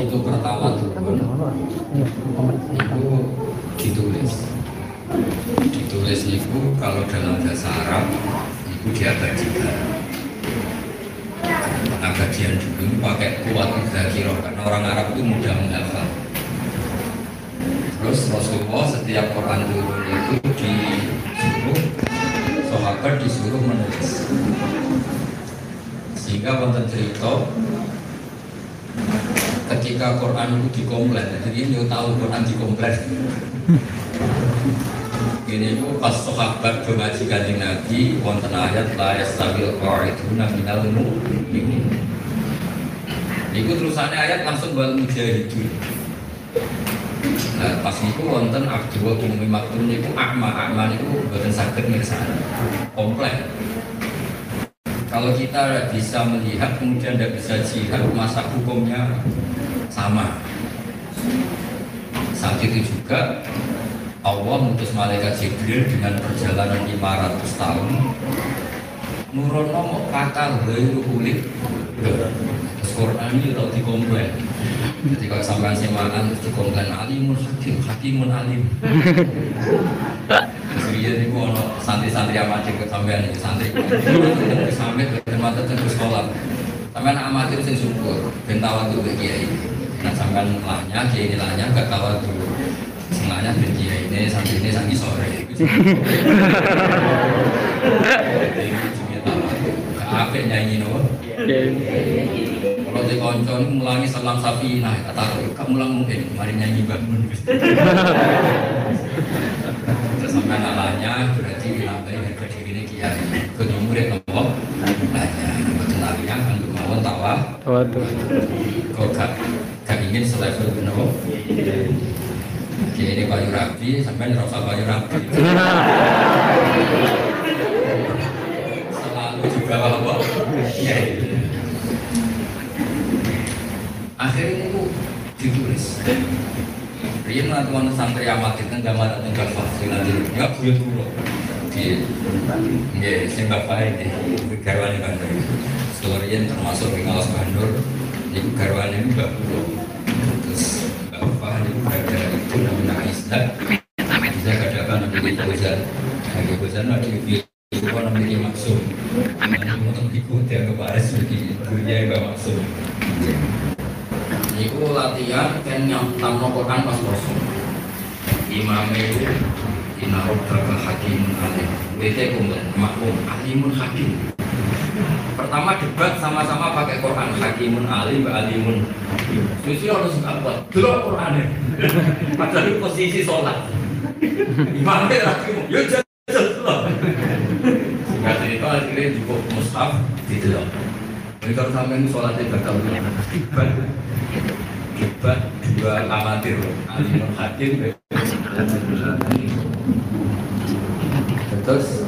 itu pertama itu ditulis. Ditulis itu kalau dalam bahasa Arab itu diabadikan abadian dulu pakai kuat kira karena orang Arab itu mudah menghafal. Terus Rasulullah setiap Quran turun itu disuruh sahabat disuruh menulis. Sehingga wonten cerita ketika Quran itu dikomplain jadi ini tahu Quran dikomplain. Ini itu pas sahabat do ngaji kanjeng Nabi wonten ayat la yastabil qa'iduna minal mu'minin. Iku terusannya ayat langsung wal mujahidun. Nah, pas itu wonten Abdul Umi Maktum itu akma, akma itu buatan sakit mirsani komplain. Kalau kita bisa melihat kemudian tidak bisa jihad masa hukumnya sama. Saat itu juga Allah mengutus malaikat Jibril dengan perjalanan 500 tahun. Nurono mau kata ghairu ulik Terus Quran ini tak dikomplain. Jadi kalau sampai semaan dikomplain Alimun hakim, hakimun alim. Dia ini ono santri-santri amatir ke sampean ini santri. Sampai ke mata terus sekolah. Sampai anak amatir sing syukur Bentawa tuh kiai Nah sampean lahnya, kiai ini lahnya gak kawat dulu. Sengaja ben kiai ini sampai ini sampai sore. Apa nyanyi no? Kalau di konco ini mulangi salam sapi, nah kata kamu mulang mungkin, mari nyanyi bangun. Terus sampai nalanya berarti wilayah harga diri ini kiai. Kedua murid nopo, nanya, betul nalanya kan kemauan tawa, kok gak gak ingin selevel nopo. Kiai ini kayu rapi, sampai ngerasa kayu rapi. Selalu juga apa? Kiai. akhirnya itu ditulis Rian nanti mau santri amat itu nggak mau tinggal vaksin nanti nggak buyut dulu di ya sing bapak ini garwan bandar setelah Rian termasuk di ngawas bandar itu garwan ini bapak ini itu namanya Aisyah bisa katakan namanya Bozan Nabi Bozan ada itu namanya maksud nanti mau ikut ya ke Paris begini dunia yang maksud Iku latihan kan yang tamu Quran pas kosong. Imam itu Inna Rabbaka hakimun alim. Bete kumpul maklum alimun hakim. Pertama debat sama-sama pakai Quran hakimun alim, alimun. Susi harus apa? Delok Quran Padahal posisi sholat. Imam itu hakim. Yo jajal delok. Singkat cerita akhirnya cukup mushaf didelok. Ini kalau sampai sholatnya bakal debat debat dua amatir alimun hakim terus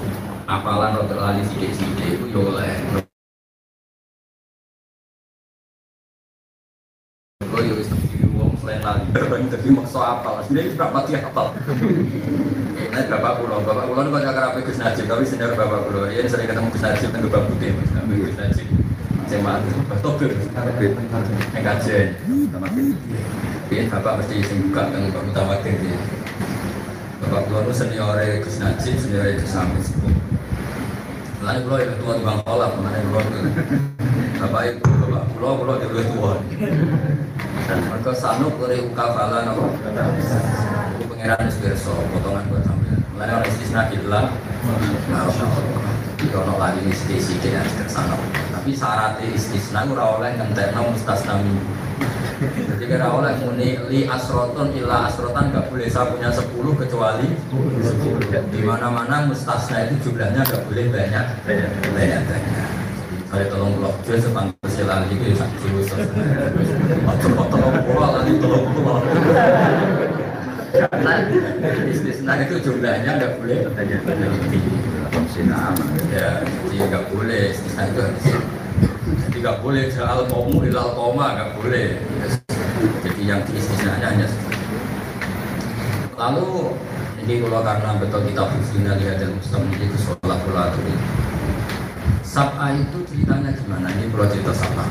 apalan rotor lali sidik-sidik itu ya oleh Oh ya wis wong selain lali bareng dadi maksa apal. Asline berapa mati apal. Nah, bapak pulau, bapak pulau itu banyak kerabat Gus Najib, tapi senior bapak pulau. Ya, sering ketemu Gus Najib tengah bapak putih, Gus Najib. Mati, topir, yang kajian, Iya, bapak mesti sing buka yang bapak ya. Bapak pulau itu senior Gus Najib, senior Gus Hamid. Pulau yang tua di Bang Kolak, pulau itu. Bapak itu, bapak pulau, pulau yang lebih tua. Mereka sanuk dari ukafalan apa? Itu pengiran Espresso, potongan buat sambil. Mulai orang istisna harus ono lagi istisi dia tersana. Tapi syarat istisna ora oleh ngentekno mustasna. Jadi kira oleh muni li asroton illa asrotan nggak boleh saya punya 10 kecuali 10. Di mana-mana mustasna itu jumlahnya nggak boleh banyak banyak banyak. Saya tolong blok dia sepang kesilan itu ya satu Atau tolong pulau lagi tolong. Karena istisna itu jumlahnya nggak boleh banyak lebih. Ya, jadi nggak boleh istisna itu harus nggak boleh soal komu ilal koma nggak boleh. Jadi yang diistisnanya hanya itu. lalu ini kalau karena betul kita berzina lihat dan muslim ke sholat sholat ini Sab'a itu ceritanya gimana? Ini kalau cerita Sab'a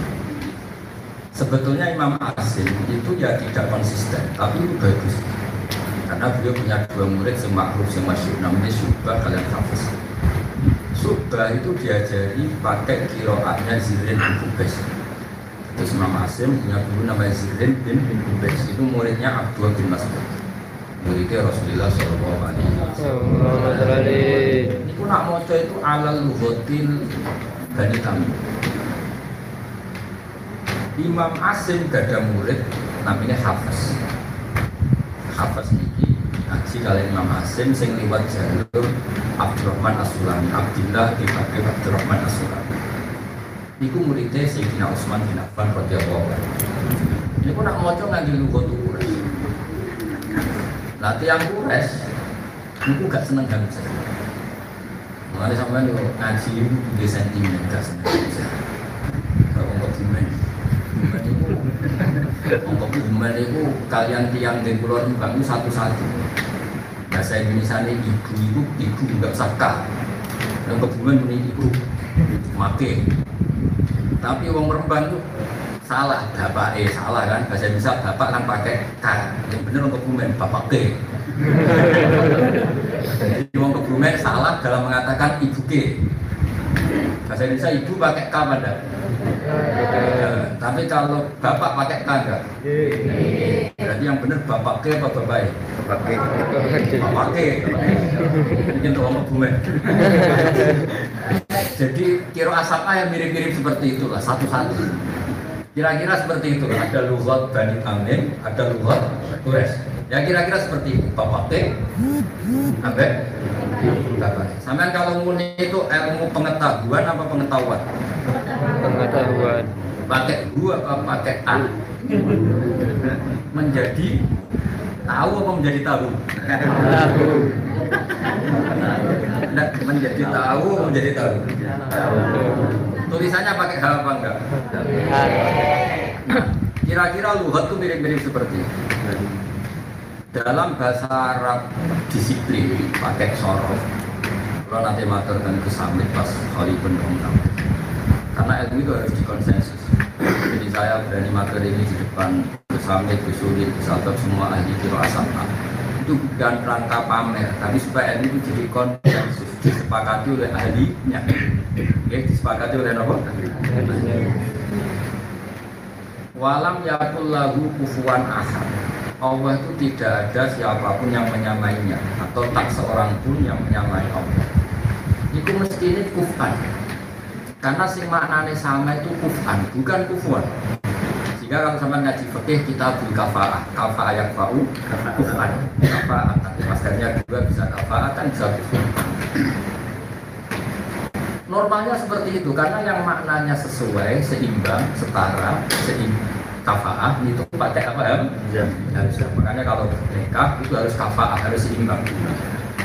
sebetulnya Imam Asim itu ya tidak konsisten tapi itu bagus. Karena beliau punya dua murid yang makruf yang masyur namanya Syubah kalian hafiz Subah itu diajari pakai kiroatnya Zirin bin Kubes. Terus Imam Asim punya guru namanya Zirin bin bin Kubes. Itu muridnya Abdul bin Mas'ud. Muridnya Rasulullah Shallallahu Alaihi Wasallam. Pun nak moco itu alal luhotil Bani Tamim. Imam Asim gak ada murid namanya Hafiz. Hafiz ini ngaji kalian Imam Asim sing liwat jalur Abdurrahman As-Sulami Abdillah Abi Abdurrahman As-Sulami Iku muridnya Sayyidina Utsman bin Affan radhiyallahu anhu. Ini nak maca nganggo lugat Quraisy. Lah tiyang Quraisy niku gak seneng saya. Mulane sampean yo ngaji itu di sentimen gak seneng. Kalau kok gimana? Gimana itu kalian tiang di Rembang itu satu-satu. Bahasa Indonesia ini ibu ibu ibu nggak sakah. Dan kebumen ini ibu make. Tapi uang Rembang itu salah, bapak eh salah kan. Bahasa Indonesia bapak kan pakai k. Yang benar untuk kebumen bapak ke. Jadi uang kebumen salah dalam mengatakan ibu ke. Bahasa Indonesia ibu pakai k pada. Ya, tapi kalau bapak pakai k enggak? Berarti yang benar bapak ke apa bapak e? Bapak ke. Untuk ngomong bumen. Jadi kira asap yang mirip-mirip seperti itulah satu-satu. Kira-kira seperti itu. Ada lugat Bani Tamim, ada lugat Quraisy. Ya kira-kira seperti itu. Bapak ke, sampai bapak. Sampai kalau muni itu ilmu pengetahuan apa pengetahuan? Pengetahuan. Pakai gua apa pakai a menjadi tahu apa menjadi tahu? Nah, menjadi tahu menjadi tahu? Tulisannya pakai hal apa enggak? Kira-kira lugat tuh mirip-mirip seperti itu. Dalam bahasa Arab disiplin pakai sorof. Kalau nanti matur dan kesamit pas kali pendongeng karena ilmu itu harus dikonsensus jadi saya berani materi ini di depan kesamit, kesulit, kesatap semua ahli kiro asapna itu bukan rangka pamer tapi supaya ilmu itu jadi konsensus disepakati oleh ahlinya Oke, disepakati oleh apa? Walam yakul lahu kufuan ahad Allah itu tidak ada siapa pun yang menyamainya atau tak seorang pun yang menyamai Allah. Itu mesti ini kufan. Karena sing maknane sama itu kufan, bukan kufuan. Sehingga kalau sama ngaji fikih kita beri kafaah, kafaah yang fau, kufan, kafaah. Maskernya juga bisa kafaah kan bisa kufan. Normalnya seperti itu karena yang maknanya sesuai, seimbang, setara, seimbang kafaah itu pakai apa ya? Harus makanya kalau nikah itu harus kafaah, harus seimbang.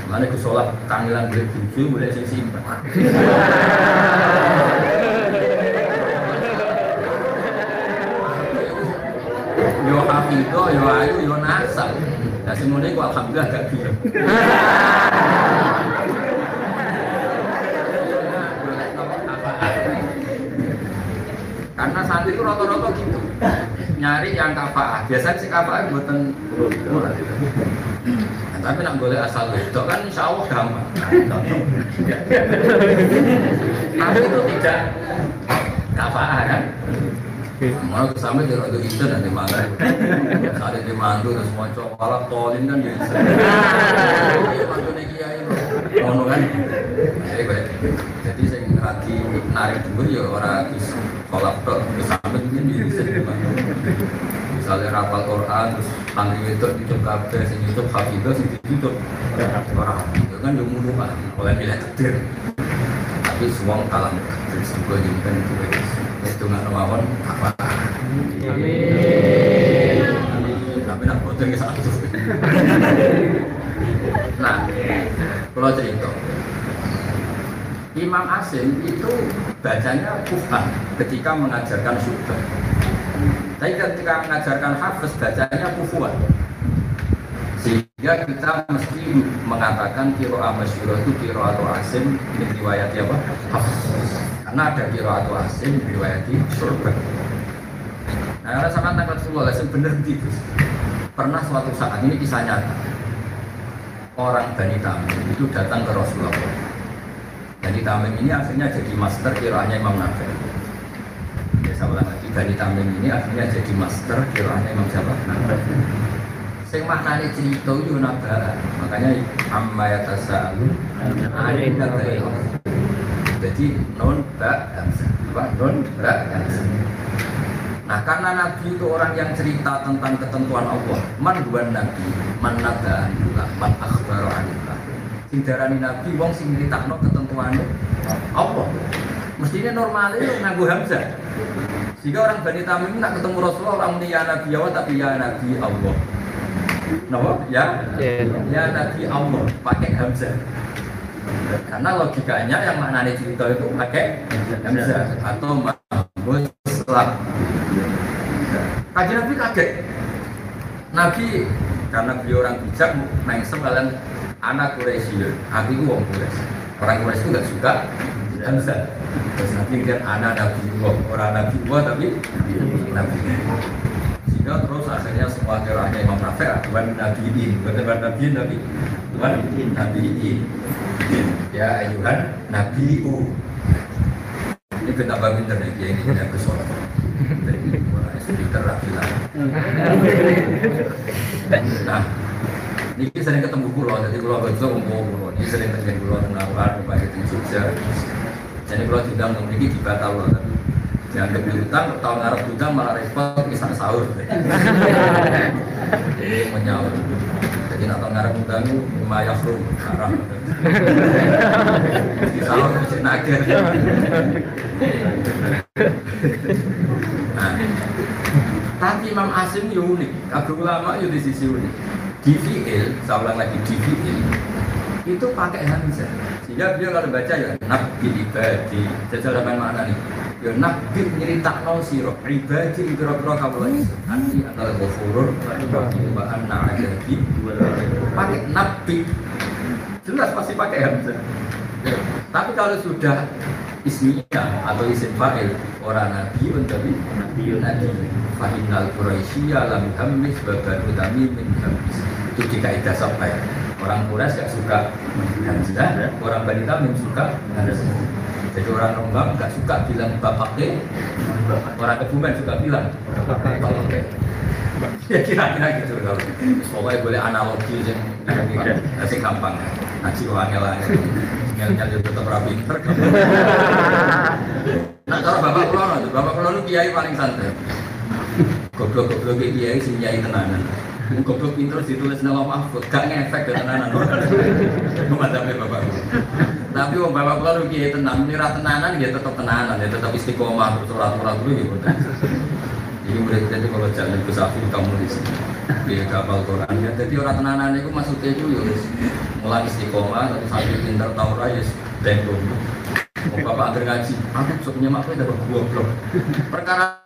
Mana ke sholat kangilan boleh buju, boleh sing seimbang. yo hafido, yo ayu, yo nasab. Nah semuanya gua alhamdulillah gak gitu. Karena santri itu rata-rata gitu nyari yang kafaah. Biasanya si kafaah buatan murah. Nah, tapi nak boleh asal itu kan insya Allah gampang. Tapi itu tidak kafaah kan. Mau kesama di rodo itu nanti mana? Ada di mantu terus mau coba tolin kan jadi. Iya mantu nih kiai ngono kan. Jadi jadi saya lagi narik dulu ya orang sholat tok sampai ini bisa misalnya rapal Quran terus santri itu YouTube kabeh sing YouTube hafidho sing di YouTube orang itu kan yang mulu oleh milih takdir. Tapi semua kalah takdir. Jadi kan itu itu nggak mawon apa. Tapi nak boten ke satu. Nah kalau cerita. Imam Asim itu bacanya kufan ketika mengajarkan syubah. Tapi ketika mengajarkan hafiz bacanya kufuan. Sehingga kita mesti mengatakan kiro amasyuro itu kiro atau asim di riwayat apa? Hafiz. Karena ada kiro atau asim di riwayat syurga. Nah, karena sama tanggal Rasulullah benar gitu. Pernah suatu saat ini kisah nyata. Orang Bani Tamim itu datang ke Rasulullah jadi Tamim ini akhirnya jadi master kiranya Imam Nafi. Ya saya ulang lagi, Bani Tamim ini akhirnya jadi master kiranya Imam? Nafi. Sing maknanya cerita itu nabara, makanya amma yatasa'alu anin nabai Jadi non ba hamzah, apa? Non ba hamzah. Nah karena Nabi itu orang yang cerita tentang ketentuan Allah Man buan Nabi, man naba'an man akhbaru anillah. Nabi wong sing nyritakno ketentuane Allah. Mestinya normalnya nganggo hamzah sehingga orang Bani Tamim nak ketemu Rasulullah orang muni ya Nabi Allah tapi ya Nabi Allah. Napa? Ya? Ya. Nabi Allah. Pakai hamzah. Karena logikanya yang maknanya cerita itu pakai hamzah atau mahmud selam kaji Nabi kaget. Nabi karena beliau orang bijak mengsem kalian anak Quraisy. Aku itu orang Quraisy. Orang Quraisy itu nggak suka Hamzah terus nanti lihat anak Nabi Allah orang Nabi Allah tapi Nabi sehingga terus akhirnya semua kiranya Imam Nafi' Tuhan Nabiin bukan Nabiin tapi Tuhan Nabiin ya ayuhan Nabiu ini kita bangun dari ini yang kesolat dari lah. Nah ini sering ketemu pulau, jadi pulau betul umum pulau. Ini sering ketemu pulau Tenawan, baik itu Jogja. Jadi pulau tidak memiliki di batal loh, tapi jangan kebeli utang, tahun Arab utang malah repot kisah sahur. Jadi menyaur. Jadi nak tahun Arab utang itu lumayan seru. Di sahur bisa nager. Nah, tapi Imam Asim unik, Abu Ulama itu di sisi unik di fiil, saya ulang lagi di fiil itu pakai hamzah sehingga dia kalau baca ya nabi ibadi jajal apa mana nih? Ya nabi nyerita no siro ibadi kira-kira kamu lagi nanti atau ghafurur wa anna adabi pakai nabi jelas pasti pakai hamzah tapi kalau sudah ismiyah atau isim fa'il orang nabi tapi nabi. Nabi. Fahinal quraisya lam hamis baban utami min hamis. Itu di kaidah sampai orang Quraisy gak suka. Hamzah, orang Bani Tamim suka. Hamzah. Jadi orang Rembang gak suka bilang bapaknya, orang Kebumen suka bilang bapaknya. Ya kira-kira gitu. Kalau pokoknya boleh analogi yang masih gampang. Ngaji wangel angel ngel itu tetap rapi. Nah kalau bapak pulau bapak pulau itu kiai paling santai. Goblok goblok kiai sih kiai tenanan Goblok pinter ditulis nama mahfud, gak ngefek ya tenanan. Pemadamnya bapak. Tapi wong bapak kula rugi tenang, nira tenanan ya tetap tenanan, ya tetap istiqomah ora-ora dulu gitu. Jadi murid jadi kalau jalan ke safi kamu di sini di kapal Quran ya. Jadi orang tenanan itu maksudnya itu ya mulai istiqomah tapi sambil pinter tahu raya dan bapak agar ngaji, aku sebenarnya makanya dapat dua blok. Perkara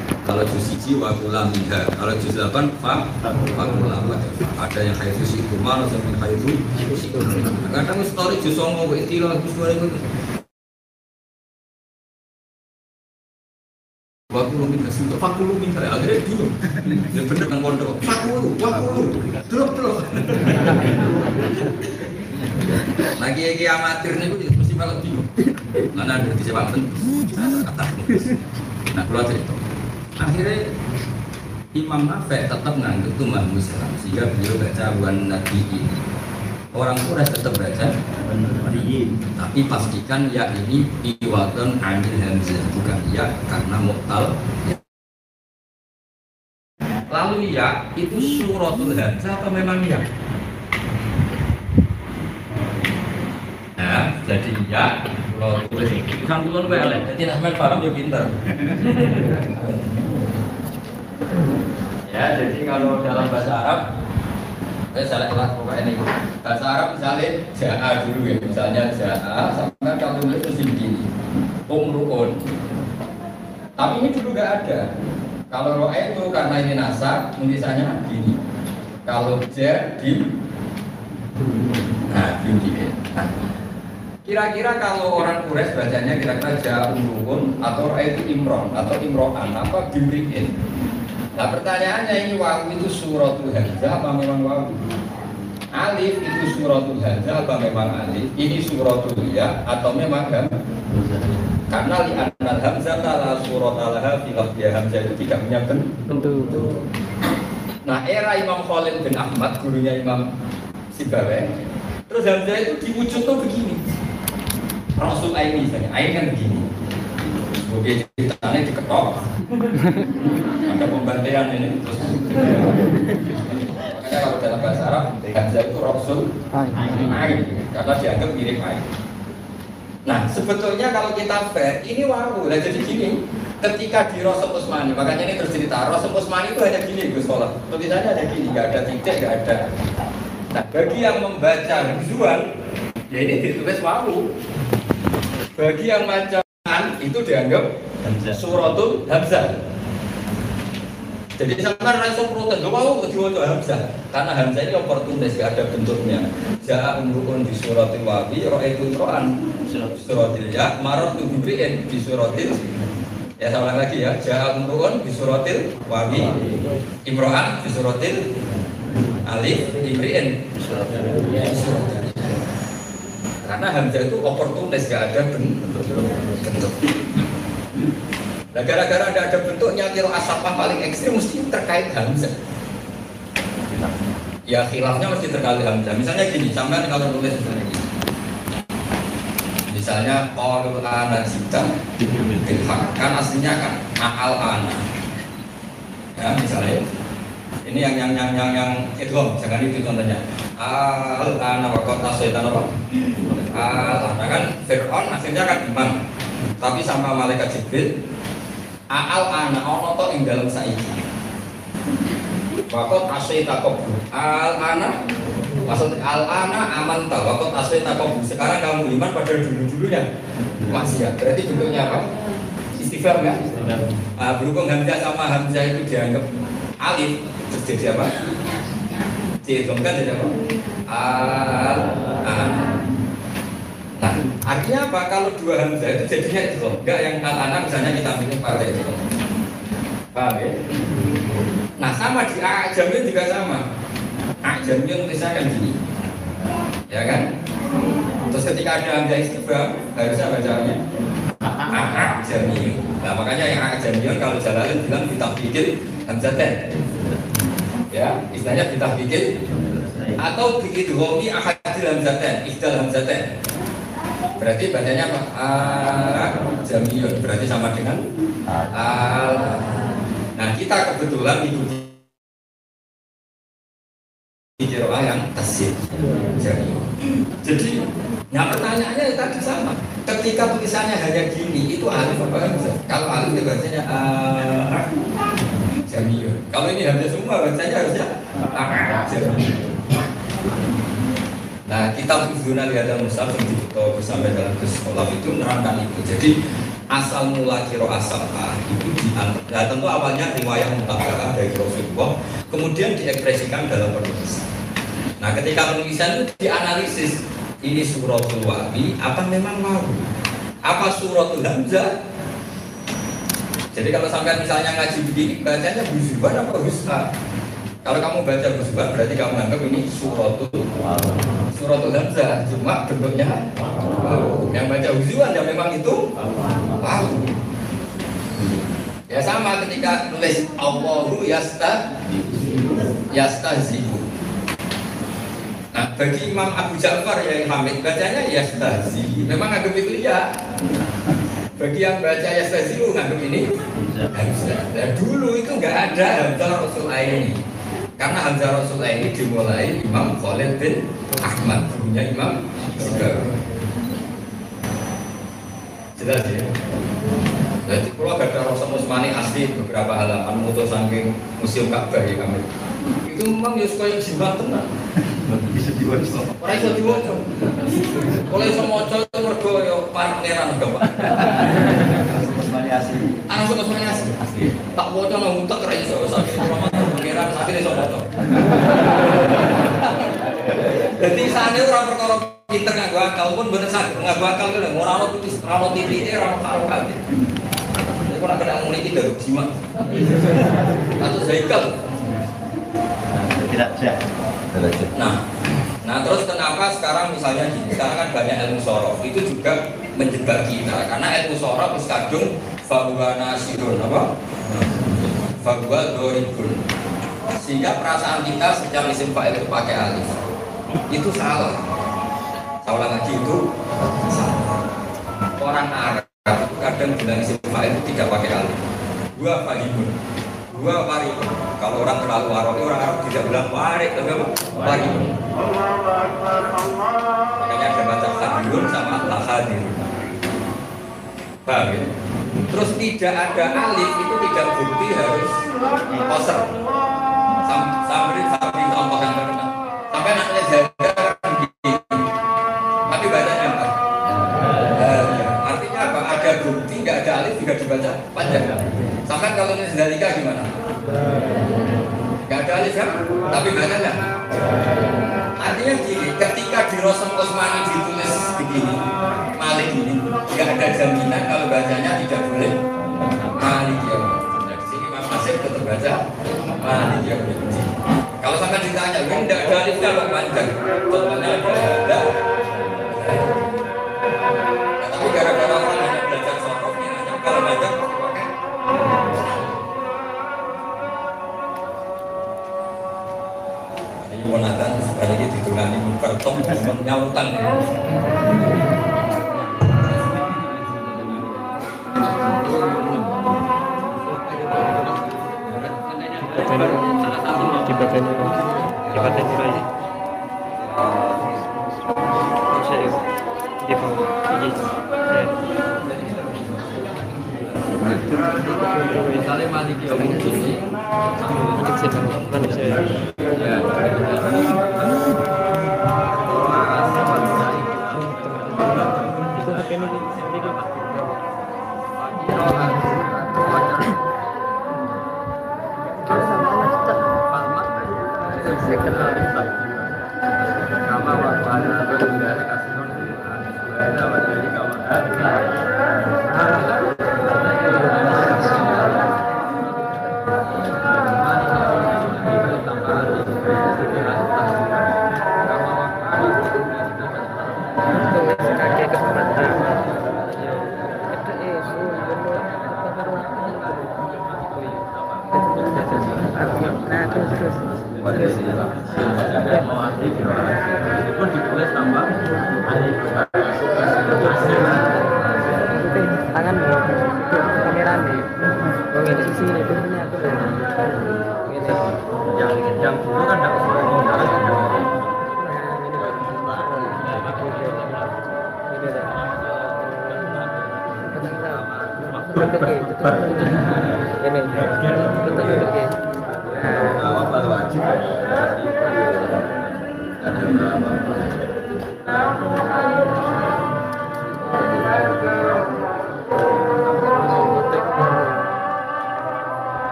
Kalau juz siji wa kulamiha, kalau juz delapan fa fa Ada yang kayak juz itu ada yang kayak juz Kadang story juz songo, istilah juz dua Waktu lu minta sih, waktu lu minta akhirnya bingung. Ya bener kan pondok. Waktu lu, waktu lu, delok delok. Nah kiai amatir nih gue mesti malah bingung. Mana ada di kata. Nah kalau cerita, akhirnya Imam Nafi tetap ngangguk tuh Imam Muslim sehingga beliau baca wan nabiin. Orang Quraisy tetap baca tapi pastikan ya ini iwatun anil hamzah bukan ya karena muktal lalu ya itu suratul hamzah atau memang ya? Nah jadi ya kalau tulis kan kulon welek jadi Ahmad paham ya pinter ya jadi kalau dalam bahasa Arab saya salah kelas pokoknya ini. Bahasa Arab misalnya ja'a dulu ya misalnya ja'a sampai kalau tulis terus begini. Umruun tapi ini dulu nggak ada. Kalau roa itu karena ini nasab tulisannya gini kalau jadi nah gini nah, kira-kira kalau orang Quraisy bacanya kira-kira ja'a umruun atau itu imron atau imro'an apa gimriin Nah pertanyaannya ini wawu itu suratul hamzah apa memang wawu? Alif itu suratul hamzah apa memang alif? Ini suratul ya atau memang ham? Karena li anal hamzah la surat alaha filaf dia hamzah itu tidak punya bentuk. Nah era Imam Khalid bin Ahmad gurunya Imam Sibawe terus hamzah itu diwujud tuh begini. Rasul Aini misalnya, Ain kan begini. Oke, ceritanya diketok. Ada pembantian ini. Makanya kalau dalam bahasa Arab, Hamzah itu Rasul Ain. Karena dianggap mirip Ain. Nah, sebetulnya kalau kita fair, ini wawu. Nah, jadi gini, ketika di Rasul Usmani, makanya ini terus cerita, Rasul Usmani itu hanya gini, Gus Sholat. Tulisannya ada gini, nggak ada titik, nggak ada. Nah, bagi yang membaca visual, ya ini ditulis wawu. Bagi yang baca itu dianggap suratul hamzah. Jadi sampai raiso protes, gak mau diwaca hamzah karena hamzah ini oportunis gak ada bentuknya. Ja'a umrukun di suratil wawi, ro'aitu ro'an suratil ya, marot tu bibriin di suratil Ya saya ulang lagi ya, ja'a umrukun di suratil wawi, imro'an di suratil alif, ibriin di suratil karena hamzah itu oportunis gak ada bentuk. Nah gara-gara ada ada bentuknya kira asapah paling ekstrim mesti terkait hamzah. Ya khilafnya mesti terkait hamzah. Misalnya gini, sampai kalau tulis misalnya gini. Misalnya qalu ana jita bilhaq kan aslinya kan aal ana. Ya misalnya ini yang yang yang yang yang itu jangan itu contohnya. Al ana wa qad asaitan apa? Al ana kan Fir'aun akhirnya kan iman. Tapi sama malaikat Jibril Al ana ono to ing dalam saiki. Wakot asaita qablu. Al ana maksud al ana aman ta wakot asaita qablu. Sekarang kamu iman pada dulu-dulunya. Masih ya. Berarti bentuknya apa? Istighfar ya? Ah, berhubung Hamzah sama Hamzah itu dianggap alif terus jadi apa? Kan jadi apa? Al an. Artinya apa? Kalau dua hamzah itu jadinya itu. Enggak yang al anak misalnya kita ambil pada itu. Paham ya? Nah, sama di ajamnya juga sama. Ajamnya tulisnya kan gini. Ya kan? Terus ketika ada hamzah istighfar, harusnya bacanya ajami. Nah, makanya yang ajami kalau Jalalin bilang kita pikir hamzah ya istilahnya kita bikin atau bikin homi ahadil hamzaten ihdal hamzaten berarti bacanya apa? Al jamiyun. Berarti sama dengan al nah kita kebetulan ikuti kiroah yang tasir jamiyun. Jadi nah pertanyaannya ya tadi sama. Ketika tulisannya hanya gini itu alif apa hamzah kalau alif itu bacanya al jamiyun. Kalau ini hamzah semua bacanya harusnya jamiyun. Nah, kita Fuzuna lihat yang kita sampai dalam sekolah itu menerangkan itu. Jadi asal mula kiro asal A itu di nah, tentu awalnya riwayat mutabakah dari Rasulullah, kemudian diekspresikan dalam penulisan. Nah, ketika penulisan itu dianalisis ini suratul wabi apa memang mau? Apa suratul hamzah Jadi kalau sampai misalnya ngaji begini, bacanya Huzban apa Husna? Kalau kamu baca Huzban berarti kamu anggap ini suratul suratul Hamzah, cuma bentuknya wow. Yang baca Huzban ya memang itu wow. Ya sama ketika nulis Allahu yasta yastahzi'u. Nah, bagi Imam Abu Ja'far yang Hamid bacanya yastahzi. Memang agak itu ya. Bagi yang baca yastahzi'u nganggap ini Hamzah. Nah, dulu itu nggak ada Hamzah Rasul ini. Karena Hamzah Rasul ini dimulai Imam Khalid bin Ahmad, punya Imam. Jelas ya? Jadi kalau ada rasa musmani asli beberapa halaman mutu saking museum Ka'bah ya kami. Itu memang ya suka yang jimat tenang. bisa diwajib Orang iso diwaca. Kalau iso maca itu mergo ya pangeran gampang. variasi Anak suka semuanya asli. asli Tak waca nang utak ra iso sakit pangeran sakit iso maca. Jadi sana orang perkara pinter nganggo akal pun bener sakit nganggo akal kan ora ono putus ora ono titike ora ono karo kali. Jadi kalau kena ini dari jimat. Atau zaikal. tidak siap Nah, nah terus kenapa sekarang misalnya gini, sekarang kan banyak ilmu sorof itu juga menjebak kita karena ilmu sorof itu kadung bahwa nasirun apa? Bahwa doribun sehingga perasaan kita sejak isim fa'il itu pakai alif itu salah. Ulang lagi itu salah. Orang Arab itu kadang bilang isim itu tidak pakai alif. Gua fahimun, gua warikun. Kalau orang terlalu Arab, orang Arab tidak bilang warik, tapi apa? Warikun. Makanya ada baca hadirun sama la hadirun. Paham ya? Terus tidak ada alif itu tidak bukti harus koser. Sam Zalika gimana? Nggak ada alif kan? Tapi bacanya Artinya gini, ketika di Rosem Osmani ditulis begini, Malik ini, nggak ada jaminan kalau bacanya tidak boleh Malik ya. Sini Mas Nasir tetap baca Malik ya. Kalau sampai ditanya, tidak ada alifnya kok panjang. Terus. itu pun ditulis tambah tangan kamera nih. Oh, ini sisi ini, itu punya aku loh. Ini. yang yang dulu kan tidak Nah. Yeah.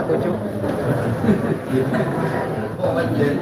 Salah tujuh. Jadi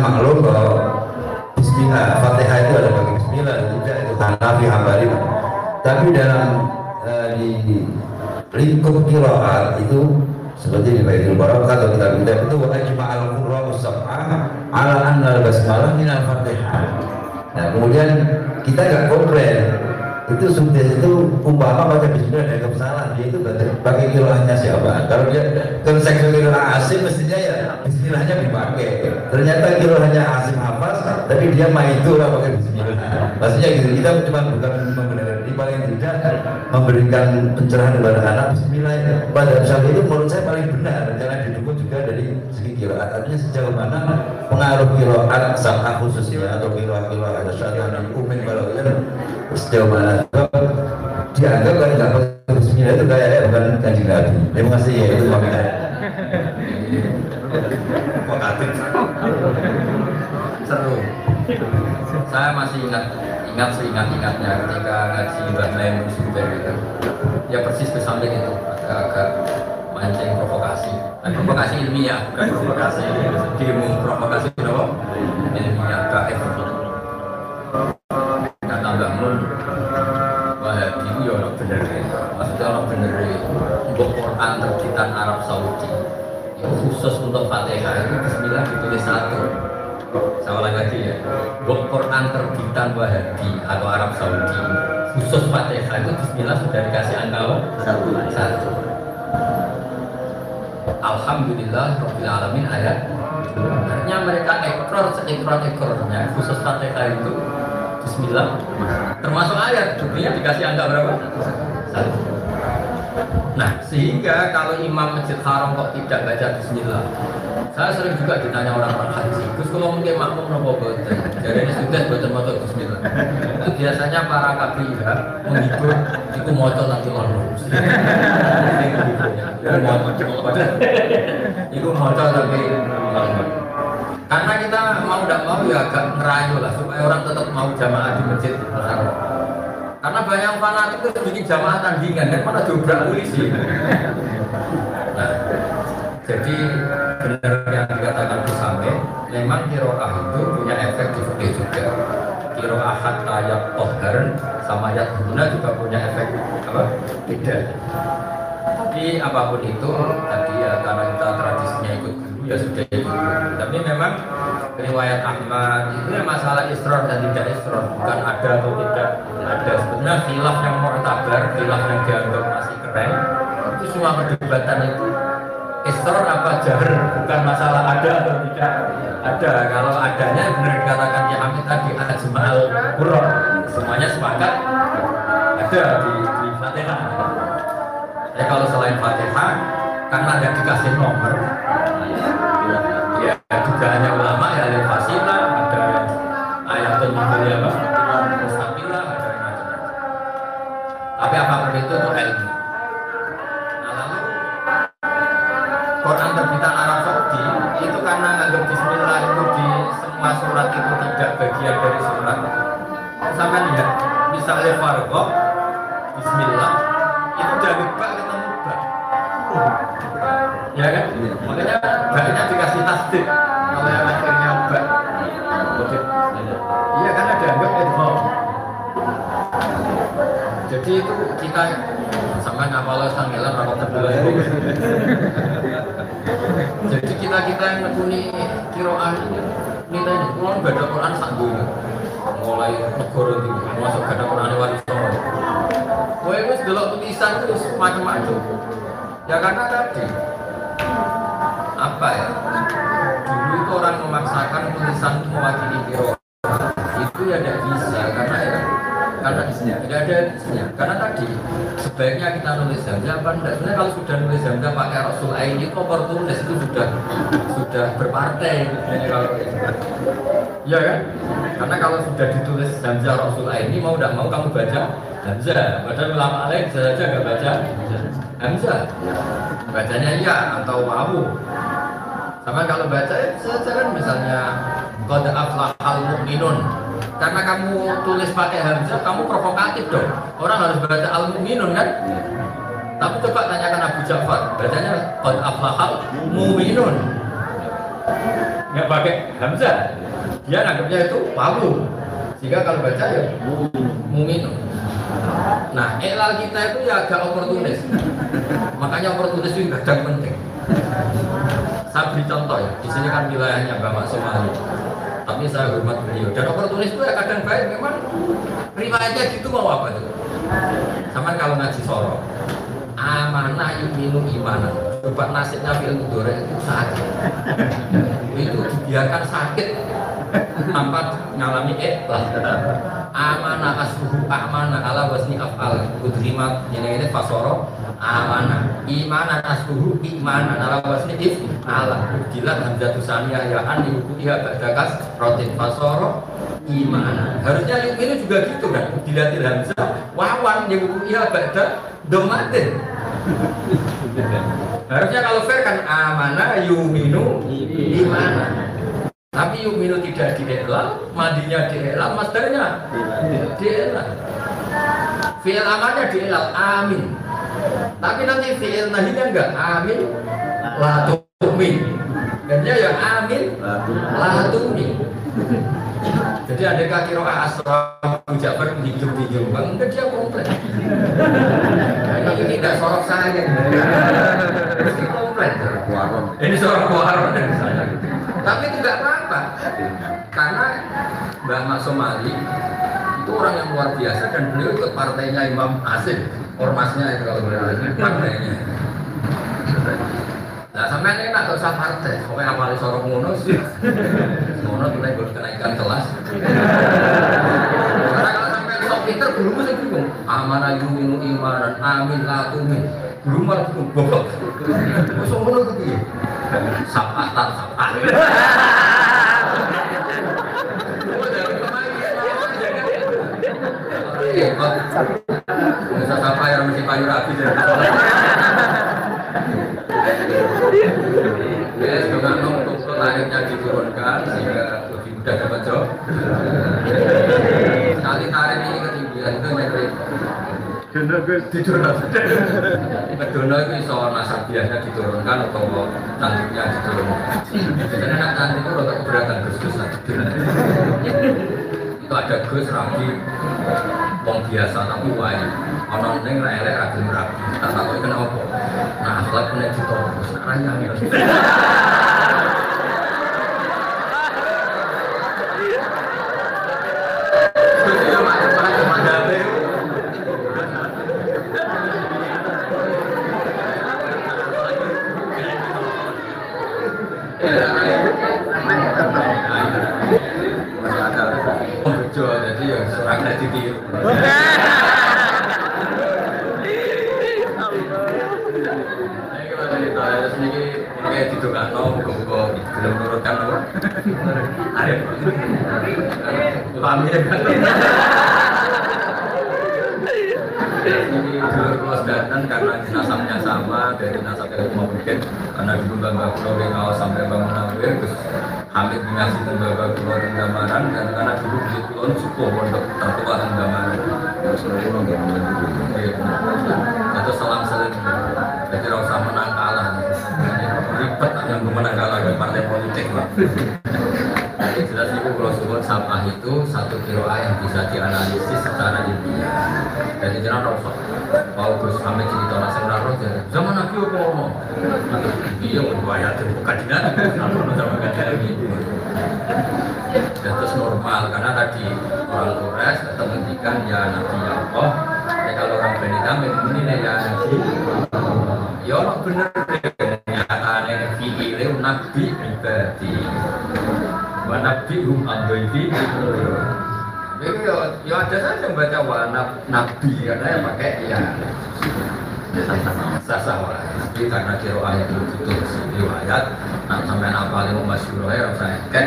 maklum bahwa Bismillah, Fatihah itu ada bagi Bismillah, tidak itu Hanafi Hambali. Tapi dalam eh, di lingkup kiroat itu seperti di Baitul Barak atau kita kita itu ajma al qurra sab'ah ala anna al basmalah min al fatihah. Nah kemudian kita nggak komplain itu sudah itu umpama baca bismillah dan salah dia itu pakai kiroahnya siapa kalau dia konsep kiroah asim mestinya ya bismillahnya dipakai ternyata kiroahnya asim hafaz tapi dia main itu lah pakai bismillah maksudnya gitu kita cuma bukan membenarkan di paling tidak memberikan pencerahan kepada anak bismillah pada saat itu menurut saya paling benar jangan didukung juga dari segi kiroat artinya sejauh mana pengaruh kiroat sama khususnya atau kiroat ada syaitan umin kalau sejauh mana dianggap kan nggak pakai bismillah itu kayak bukan kanjeng nabi terima kasih ya itu makanya? Seru. Saya masih ingat ingat seingat-ingatnya ketika ngaji Mbak Naim Suber itu. Ya persis ke samping itu agak-agak mancing provokasi. Nah, provokasi ilmiah, bukan provokasi demo provokasi kenapa? Ilmiah. Kata ya. Maksudnya orang ya. Untuk Quran terbitan Arab Saudi itu khusus untuk Fatihah itu Bismillah ditulis satu. Saya ulang lagi ya. Untuk Quran terbitan Wahabi atau Arab Saudi khusus Fatihah itu Bismillah sudah dikasih angka satu. Satu. Alhamdulillah Rabbil Alamin ayat Artinya mereka ekor seekor ekornya khusus Fatihah itu Bismillah. Termasuk ayat buktinya dikasih angka berapa? Satu. Nah sehingga kalau imam masjid haram kok tidak baca Bismillah saya sering juga ditanya orang-orang haji terus kalau mungkin makmum nopo boten? Jadi ini sudah boten motor Bismillah. Itu biasanya para KPIH menghibur itu motor nanti malu itu motor tapi karena kita mau tidak mau ya agak ngerayu lah supaya orang tetap mau jamaah di masjid Haram. Karena banyak fanatik itu bikin jamaah tandingan dan mana dobrak polisi. Nah, jadi benar yang dikatakan Kusame, memang kiroah itu punya efek di fikih juga. Kiroah hatta ayat tohar sama ayat guna juga punya efek apa? Beda. Tapi apa pun itu tadi ya karena kita tradisinya ikut ya sudah ikut guru. Tapi memang riwayat Ahmad itu ya masalah isron dan tidak isron bukan ada atau tidak. Ada sebenarnya khilaf yang mu'tabar khilaf yang dianggap masih keren. Itu semua perdebatan itu isron apa jahar bukan masalah ada atau tidak. Ada kalau adanya benar dikatakan ya Hamid tadi ada jemaal Qur'an. Semuanya sepakat ada di, di Fatihah. Ya kalau selain Fatihah karena ada dikasih nomor ya dugaannya ulama ya lil fasilah ada yang ayatul mubali apa? Mustaqilah ada yang macam-macam. Tapi apa pun itu itu ilmu. Nah lalu Quran terbitan Arab Saudi itu karena nganggap Bismillah itu di semua surat itu tidak bagian dari surat. Sampai lihat misalnya Fargo Bismillah tasdik kalau yang akhirnya bak Oke. iya kan ada anggap idgham jadi itu kita sama ngapal tanggalan rapat kedua jadi kita kita yang nekuni kiroan kita ini kulon baca Quran dunia. Mulai negara ini masuk baca Quran wali songo Kowe wis delok tulisan itu macam-macam ya karena tadi apa ya dulu itu orang memaksakan tulisan mewakili kiro itu ya tidak bisa karena ya karena isinya tidak ada isinya karena tadi sebaiknya kita nulis hamzah apa enggak? Sebenarnya kalau sudah nulis hamzah pakai rasul ain itu oportunis itu sudah sudah berpartai. Sebenarnya kalau ya. Kan? Karena kalau sudah ditulis hamzah rasul ain ini mau tidak mau kamu baca hamzah padahal ulama lain bisa saja nggak baca hamzah bacanya iya atau wawu sama kalau baca ya misalnya qad aflahal mu'minun. Karena kamu tulis pakai hamzah kamu provokatif dong. Orang harus baca al mu'minun kan? Tapi coba tanyakan Abu Ja'far bacanya qad aflahal mu'minun. Nggak pakai hamzah. Dia nganggapnya itu wawu sehingga kalau baca ya mu'minun. Nah elal kita itu ya agak oportunis. Makanya oportunis itu kadang penting saya beri contoh ya, di sini kan wilayahnya Bapak Somali. Tapi saya hormat beliau. Dan oportunis itu ya kadang baik, memang riwayatnya gitu mau apa tuh? Sama kalau ngaji soro, amanah yuminu imanah. Coba nasibnya film mudore itu sakit. itu dibiarkan sakit tanpa ngalami ikhlas. Amanah asbuhu amanah ala wasni afal. Kudrimat ini ini fasoro amanah imanan asbuhu imanan ala wasni if ala. Ujilat hamzatu saniyah ya an dihukumiha ba'dakas rotin fasoro imanan. Harusnya ini juga gitu kan? Ujilatil hamzah wawan dihukumiha ba'da domatin. Harusnya kalau fair kan amanah yuminu imanan tapi yuminu tidak dielal madinya dielal masdarnya dielal fi'il amalnya dielal amin. Tapi nanti fi'il nahinya enggak amin la tu'min dan ya amin la tu'min jadi ada kaki roa asra Abu Ja'far hidup di Jombang enggak dia komplain. Ini, ini tidak sorok saya. Ini komplain ini sorok kuaron dari saya tapi tidak apa-apa karena Mbak Mak Somali itu orang yang luar biasa dan beliau ikut partainya Imam Asim ormasnya itu kalau beliau partainya Nah, sampai ini gak usah partai, pokoknya apalagi ngono sih. Ngono mulai gue kenaikan kelas. Karena kalau sampai sok pinter, guru mesti bingung. Amanah yuminu imanan, amin la tumin. Malah bingung, goblok. Masuk ngono itu piye? Sapatan, sapatan. Bisa sapa yang mesti payu rapi dari Ya, semoga untuk tarifnya diturunkan sehingga lebih mudah dapat job. Sekali tarif ini ketinggian itu nyari diturunkan. Pedono itu iso masak biasanya diturunkan atau cantiknya diturunkan. Karena nak cantik itu rotok keberatan gus-gusan. Itu ada gus rapi wong biasa tapi wae ana ning ra elek ra gelem rapi tak takoki kenapa nah akhlak nek ditolong ora nyangel Arif. Paham ya kan? Ini kelas datang karena nasabnya sama dari nasab yang mau mungkin karena dulu bangga pulau Bengau sampai Bang Munawir terus Hamid tembaga pulau dan gambaran dan karena dulu di pulau suku untuk tertua dan gambaran itu selang seling jadi rasa menang kalah ribet yang pemenang kalah ke partai politik lah. Jadi jelas itu kalau sebut sampah itu satu kilo A yang bisa dianalisis secara ilmiah. Jadi jangan rosok. Mau Gus Hamid cerita nasi raro zaman Nabi apa ngomong? Iya, riwayat itu kajian. Kalau zaman kajian ini. Dan terus normal karena tadi orang Quraisy tetap menghentikan ya Nabi ya Allah. Ya kalau orang Bani Tamim ini ya Nabi. Ya Allah bener. Nyatanya fi'ile Nabi. Wa Nabi hum abdi. Jadi ya, ya ada saja yang baca wa nab- Nabi karena yang pakai ya sasa wae. Tapi karena kiro ayat itu betul riwayat, nak sampai apa lima mas ya rasa kan,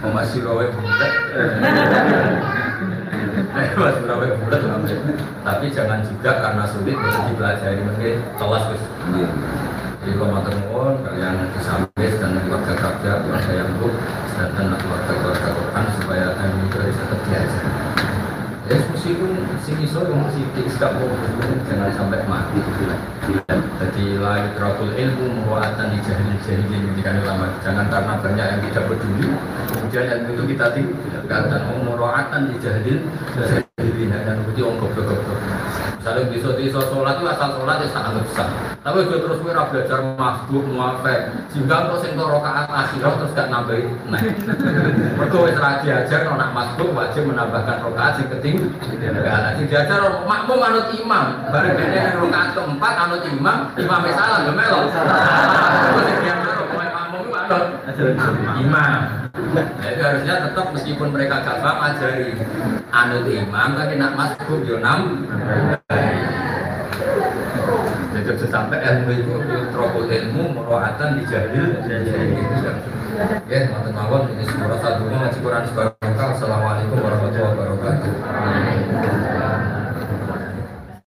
mas bulat. Mas bulat bulat Tapi jangan juga karena sulit bisa dipelajari mungkin kelas wis. Jadi kalau mau kalian disambis dan keluarga kerja, keluarga yang bu, dan keluarga-keluarga Quran supaya ilmu itu bisa diajar. Ya meskipun sing iso yang masih tidak jangan sampai mati. Jadi la yutrakul ilmu muwa'atan di jahil jahil menjadikan ulama. Jangan karena banyak yang tidak peduli, kemudian yang itu kita tinggalkan. Muwa'atan di jahil jahil dan itu orang goblok-goblok. Misalnya bisa bisa sholat itu asal sholat itu sangat besar. Tapi juga terus kira belajar masbuk, muafek. Sehingga kalau sing rokaat akhirat terus gak nambahin. Nah, mereka wis ra diajar kalau nak masbuk wajib menambahkan rokaat sing keting. Sing diajar makmum anut imam. Bareng dene rokaat keempat anut imam, imam salah gak melo. Terus diajar pokoknya makmum itu imam. Harusnya tetap meskipun mereka gak paham ajari anut imam tapi nak masbuk yo nam. Jadi sampai ilmu itu terobos ilmu merohatan di jahil. Ya, teman-teman, ini semua satu ngaji Quran sebarang Assalamualaikum warahmatullahi wabarakatuh.